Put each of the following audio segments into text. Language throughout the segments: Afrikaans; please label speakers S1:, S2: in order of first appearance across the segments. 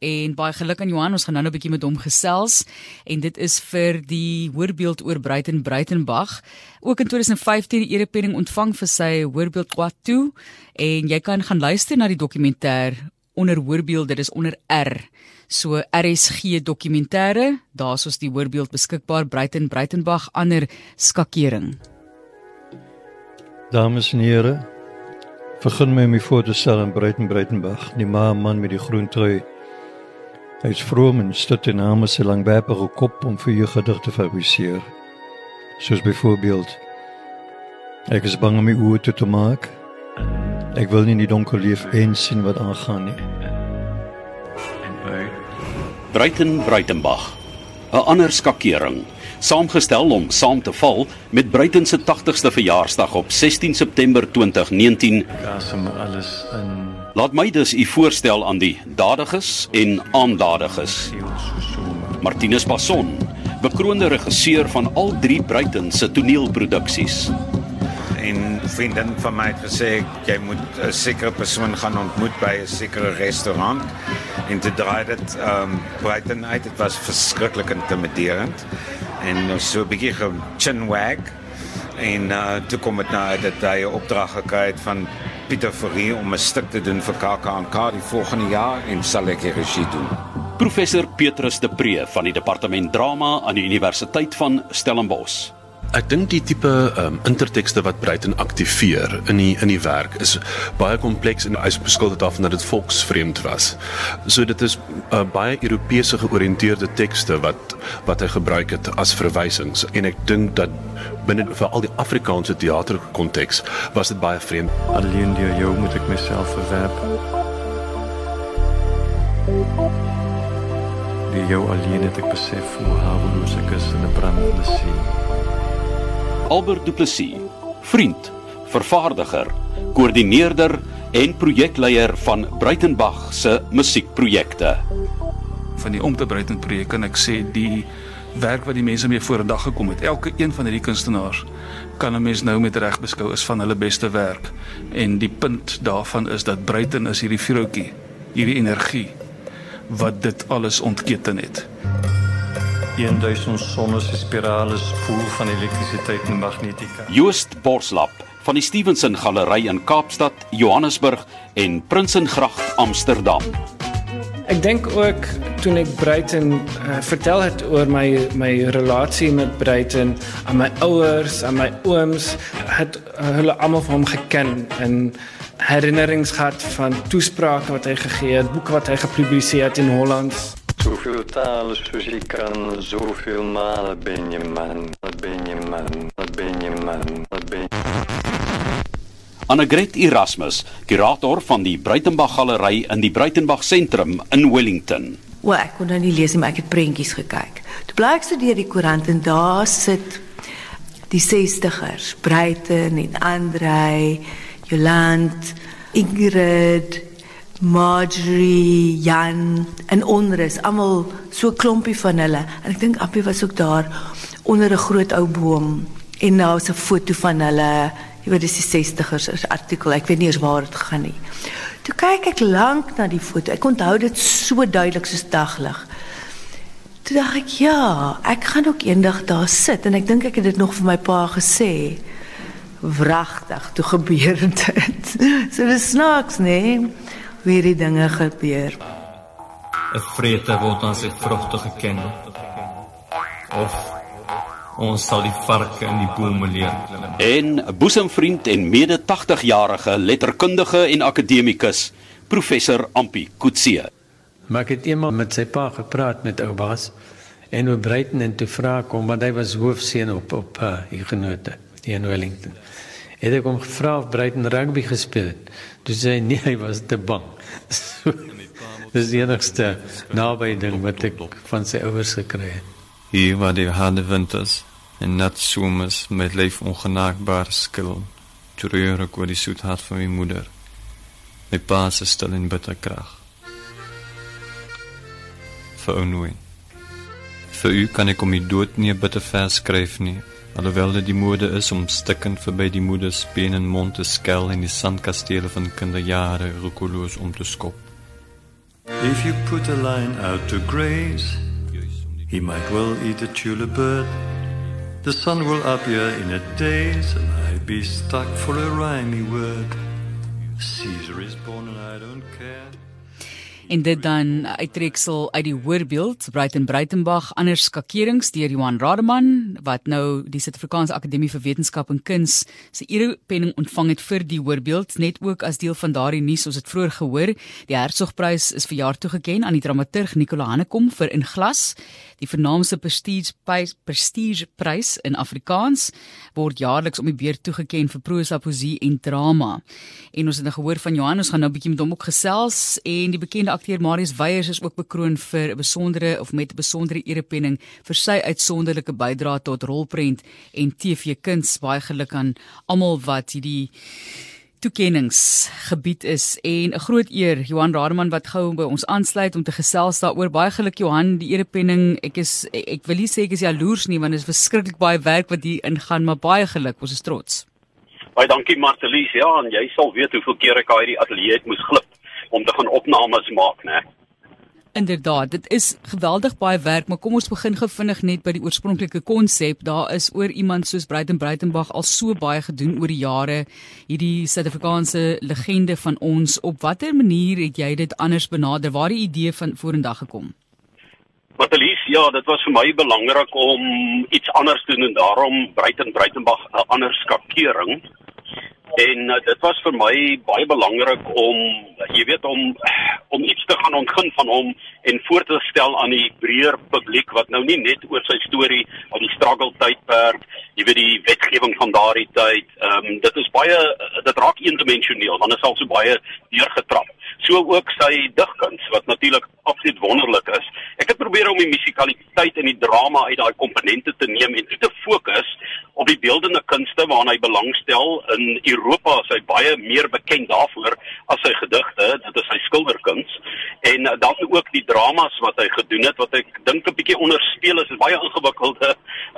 S1: en baie geluk aan Johan. Ons gaan nou 'n bietjie met hom gesels en dit is vir die hoorbeeld oor Bruiten Bruitenbach. Ook in 2015 die erepenning ontvang vir sy hoorbeeld Kwatu en jy kan gaan luister na die dokumentêr onder hoorbeeld dit is onder R. So RSG dokumentêre, daar's ons die hoorbeeld beskikbaar Bruiten Bruitenbach ander skakering.
S2: Dames en here, begin my om voor te stel in Bruiten Bruitenbach, die ma man met die groen trui. Hy is vroom en stit in name se langwerpige kop om vir jou gedigte te fabriseer. Soos byvoorbeeld Ek is bang om my oë toe te maak. Ek wil nie in die donker leef en sien wat aangaan nie.
S3: Bruiten Bruitenbach. 'n Ander skakering, saamgestel om saam te val met Bruiten se 80ste verjaarsdag op 16 September 2019.
S2: Gas hom alles in
S3: Laat my dus u voorstel aan die dadiges en aandadiges. Martinus Passon, bekroonde regisseur van al drie Bruiten se toneelproduksies.
S4: en vriendin van my het gesê jy moet 'n sekere persoon gaan ontmoet by 'n sekere restaurant en te draai dit ehm um, buiten uit dit was verskriklik intimiderend en so 'n bietjie gechinwag en uh, toe kom dit nou uit dat hy 'n opdrag gekry het van Pieter Fourie om 'n stuk te doen vir KAKNK die volgende jaar en ek die regie doen.
S3: Professor Petrus de Pre van die departement drama aan die Universiteit van Stellenbosch.
S5: Ek dink die tipe um, intertekste wat Bruiten aktiveer in die in die werk is baie kompleks en hy beskuldig daarvan dat dit volksvreemd was. So dit is uh, baie Europese georiënteerde tekste wat wat hy gebruik het as verwysings en ek dink dat binne veral die Afrikaanse teaterkonteks was dit baie vreemd.
S2: alleen deur jou moet ek myself verwerp. Die jou alleen het ek besef hoe haweloos ek is in 'n brandende see.
S3: Albert Du Plessis, vriend, vervaardiger, koördineerder en projekleier van Bruitenbach se musiekprojekte.
S6: van die om te breiten projek kan ek sê die werk wat die mense mee vorendag gekom het. Elke een van hierdie kunstenaars kan 'n mens nou met reg beskou as van hulle beste werk. En die punt daarvan is dat Bruiten is hierdie vuurtjie, hierdie energie wat dit alles ontketen het.
S2: 1000 sonnespirale spoel van elektrisiteit en magnetika.
S3: Joost Borslap van die Stevenson Galery in Kaapstad, Johannesburg en Prinsengracht Amsterdam.
S7: Ek dink ook toen ek Bruiten uh, vertel het oor my my relasie met Bruiten aan my ouers, aan my ooms, het uh, hulle almal van hom geken en herinnerings gehad van toesprake wat hy gegee het, boeke wat hy gepubliseer het in Holland.
S2: Zoveel talen soos jy kan, zoveel male ben je man, wat ben je man, wat ben je man, wat ben je
S3: Annegret Erasmus, kurator van die Bruitenbach Galery in die Bruitenbach Sentrum in Wellington.
S8: O, ek kon nou nie lees nie, maar ek het prentjies gekyk. Toe bly ek studeer die koerant en daar sit die 60ers, Bruiten en Andrei, Joland, Ingrid, Marjorie, Jan en onrus, almal so klompie van hulle. En ek dink Appie was ook daar onder 'n groot ou boom en daar was 'n foto van hulle. Jy weet dis die 60ers is artikel. Ek weet nie eens waar dit gaan nie. Toe kyk ek lank na die foto. Ek onthou dit so duidelik soos daglig. Toe dink ek, ja, ek gaan ook eendag daar sit en ek dink ek het dit nog vir my pa gesê. Wragtig, toe gebeur dit. So dis snaaks? Nee? Hoe hierdie dinge gebeur.
S9: 'n vrete word aan sy vrugte geken. Of ons sal die varke in die bome leer klim.
S3: En 'n boesemvriend en mede 80-jarige letterkundige en akademikus, professor Ampi Kutse.
S10: Maar ek het eendag met sy pa gepraat met ou Bas en oor Bruiten en toe vra ek hom want hy was hoofseun op op uh, Huguenote hier in Wellington. Het ek hom gevra of Bruiten rugby gespeel het. Toe sê hy nee, hy was te bang. So, Dis die enigste naby ding wat ek van sy ouers gekry het.
S9: Hier waar die harde winters en nat somers met lyf ongenaakbaar skil. Treur ek oor die soet hart van my moeder. My pa se stil en bitter krag. Vir onnooi. Vir u kan ek om die dood nie 'n bitter vers skryf nie. Alhoewel dit die mode is om stikkend verby die moeder se been en mond te skel en die sandkastele van kinderjare roekeloos om te skop.
S2: If you put a line out to graze, he might well eat a tulip bird. The sun will appear in a daze, and I'd be stuck for a rhymey word. Caesar is born and I don't care.
S1: En dit dan uittreksel uit die hoorbeeld Breiten Breitenbach anders skakerings deur Johan Rademan wat nou die Suid-Afrikaanse Akademie vir Wetenskap en Kuns se erepenning ontvang het vir die hoorbeeld net ook as deel van daardie nuus ons het vroeër gehoor. Die Hertzogprys is verjaar toegeken aan die dramaturg Nicola Hanekom vir In Glas. Die vernaamste prestige prestige prys in Afrikaans word jaarliks om die beurt toegeken vir prosa poesie en drama. En ons het nou gehoor van Johan ons gaan nou 'n bietjie met hom ook gesels en die bekende akteur Marius Weyers is ook bekroon vir 'n besondere of met 'n besondere erepenning vir sy uitsonderlike bydrae tot rolprent en TV-kuns. Baie geluk aan almal wat hierdie toekenningsgebied is en 'n groot eer Johan Rademan wat gou by ons aansluit om te gesels daaroor. Baie geluk Johan, die erepenning. Ek is ek wil nie sê ek is jaloers nie want dit is verskriklik baie werk wat hier ingaan, maar baie geluk. Ons is trots.
S3: Baie dankie Martelies. Ja, en jy sal weet hoeveel keer ek daai ateljee het moes glip om te gaan opnames maak, né?
S1: Inderdaad, dit is geweldig baie werk, maar kom ons begin gou vinnig net by die oorspronklike konsep. Daar is oor iemand soos Breiten Breitenbach al so baie gedoen oor die jare. Hierdie Suid-Afrikaanse legende van ons. Op watter manier het jy dit anders benader? Waar die idee van vorendag gekom?
S3: Matelies, ja, dit was vir my belangrik om iets anders te doen en daarom Breiten Breitenbach 'n ander skakering En uh, dit was vir my baie belangrik om jy weet om om iets te gaan ontgin van hom en voor te stel aan die breër publiek wat nou nie net oor sy storie of die struggle tydperk, jy weet die wetgewing van daardie tyd, ehm um, dit is baie dit raak eendimensioneel want dit is al so baie deurgetrap. So ook sy digkuns wat natuurlik absoluut wonderlik is. Ek het probeer om die musikaliteit en die drama uit daai komponente te neem en te fokus op die beeldende kunste waarna hy belangstel. In Europa is hy baie meer bekend daarvoor as sy gedigte dit is sy skilderkuns. En uh, dan ook die dramas wat hy gedoen het wat ek dink 'n bietjie onderspeel is is baie ingewikkelde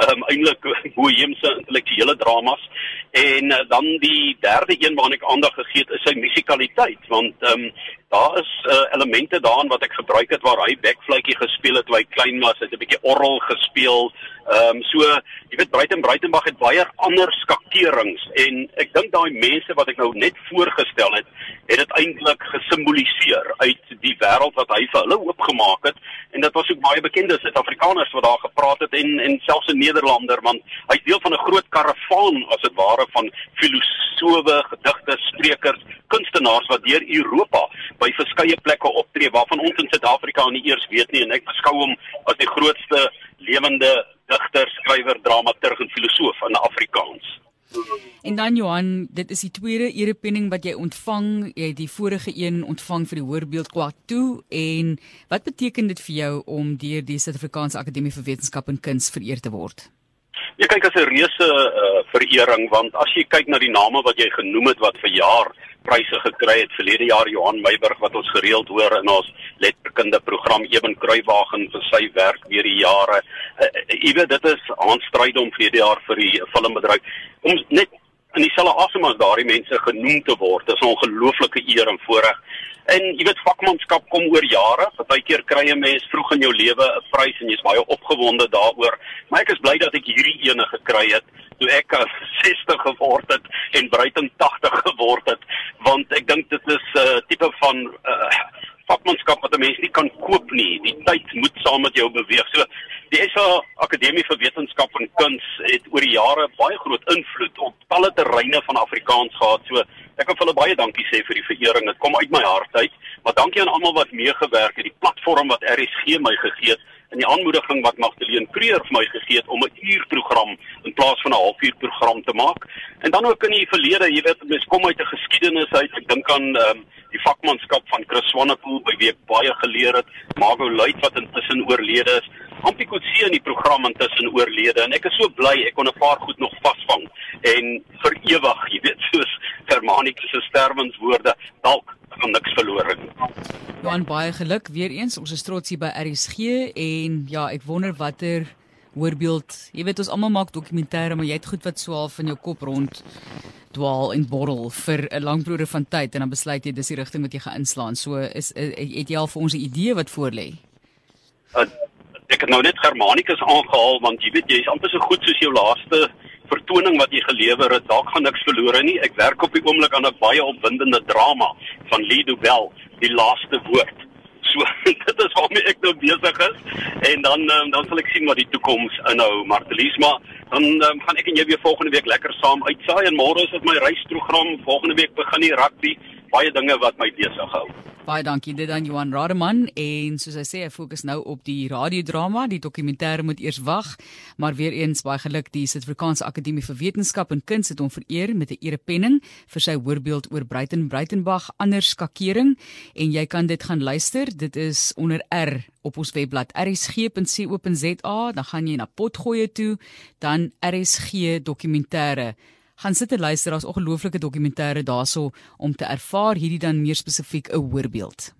S3: um, eintlik boheemse intellektuele dramas. En uh, dan die derde een waarna ek aandag gegee het is sy musikaliteit want um, daar is uh, elemente daarin wat ek gebruik het waar hy backfluitjie gespeel het toe hy klein was, hy het 'n bietjie orgel gespeel. Ehm um, so, jy weet Breiten Breitenbach het baie ander skakerings en ek dink daai mense wat ek nou net voorgestel het, het dit eintlik gesimboliseer uit die wêreld wat hy vir hulle oopgemaak het. En dit was ook baie bekende Suid-Afrikaners wat daar gepraat het en en selfs 'n Nederlander want hy's deel van 'n groot karavaan as dit ware van filosowe, gedigte, sprekers, kunstenaars wat deur Europa by verskeie plekke optree waarvan ons in Suid-Afrika nie eers weet nie. En ek beskou hom as die grootste lewende digter, skrywer, dramaturg en filosoof in Afrikaans.
S1: En dan Johan, dit is die tweede erepenning wat jy ontvang. Jy het die vorige een ontvang vir die Hoërbeeld Kwatu en wat beteken dit vir jou om deur die Suid-Afrikaanse Akademie vir Wetenskap en Kuns vereer te word?
S3: Jy kyk as 'n reuse uh, verering want as jy kyk na die name wat jy genoem het wat vir jaar pryse gekry het verlede jaar Johan Meiburg wat ons gereeld hoor in ons letterkunde program Eben Kruiwagen vir sy werk deur die jare. Uh, jy weet dit is aanstryd om verlede jaar vir die filmbedryf om net in dieselfde asem as daardie mense genoem te word. Dit is 'n ongelooflike eer en voorreg. En jy weet vakmanskap kom oor jare. Partykeer kry 'n mens vroeg in jou lewe 'n prys en jy's baie opgewonde daaroor. Maar ek is bly dat ek hierdie ene gekry het toe ek 60 geword het en Bruiten 80 geword het, want ek dink dit is 'n uh, tipe van uh, vakmanskap wat 'n mens nie kan koop nie. Die tyd moet saam met jou beweeg. So die SA Akademie vir Wetenskap en Kuns het oor die jare baie groot invloed op talle terreine van Afrikaans gehad. So ek wil hulle baie dankie sê vir die verering. Dit kom uit my hart uit. Maar dankie aan almal wat meegewerk het, die platform wat RSG my gegee het en die aanmoediging wat Magdalene Creer vir my gegee het om 'n uurprogram in plaas van 'n halfuurprogram te maak. En dan ook in die verlede, jy weet, mens kom uit 'n geskiedenis uit. Ek dink aan ehm um, die vakmanskap van Chris Swanepoel by wie ek baie geleer het, Margo Luit wat intussen oorlede is. Ampie Kotse in die program intussen oorlede en ek is so bly ek kon 'n paar goed nog vasvang en vir ewig, jy weet, soos Germanicus se sterwenswoorde, dalk gaan niks verlore nie.
S1: Johan baie geluk weer eens. Ons is trots hier by RSG en ja, ek wonder watter hoorbeeld. Jy weet ons almal maak dokumentêre, maar jy het goed wat so half in jou kop rond dwaal en borrel vir 'n lang periode van tyd en dan besluit jy dis die rigting wat jy gaan inslaan. So is het jy al vir ons 'n idee wat voor lê?
S3: Uh, ek het nou net Germanicus aangehaal want jy weet jy is amper so goed soos jou laaste vertoning wat jy gelewer het. Daar gaan niks verlore nie. Ek werk op die oomblik aan 'n baie opwindende drama van Lee Dobel, die laaste woord. So dit is waarmee ek nou besig is en dan um, dan sal ek sien wat die toekoms inhou, Martelies, maar dan um, gaan ek en jy weer volgende week lekker saam uitsaai en môre is dit my reisprogram. Volgende week begin die rugby, baie dinge wat my besig hou.
S1: Baie dankie. Dit aan Johan Rademan en soos hy sê hy fokus nou op die radiodrama, die dokumentêr moet eers wag, maar weer eens baie geluk. Die Suid-Afrikaanse Akademie vir Wetenskap en Kuns het hom vereer met 'n erepenning vir sy hoorbeeld oor Bruiten Bruitenbach anders skakering. En jy kan dit gaan luister, dit is onder R op ons webblad rsg.co.za, dan gaan jy na potgoeie toe, dan RSG dokumentêre gaan sit en luister, daar's ongelooflike dokumentêre daarso om te ervaar hierdie dan meer spesifiek 'n voorbeeld.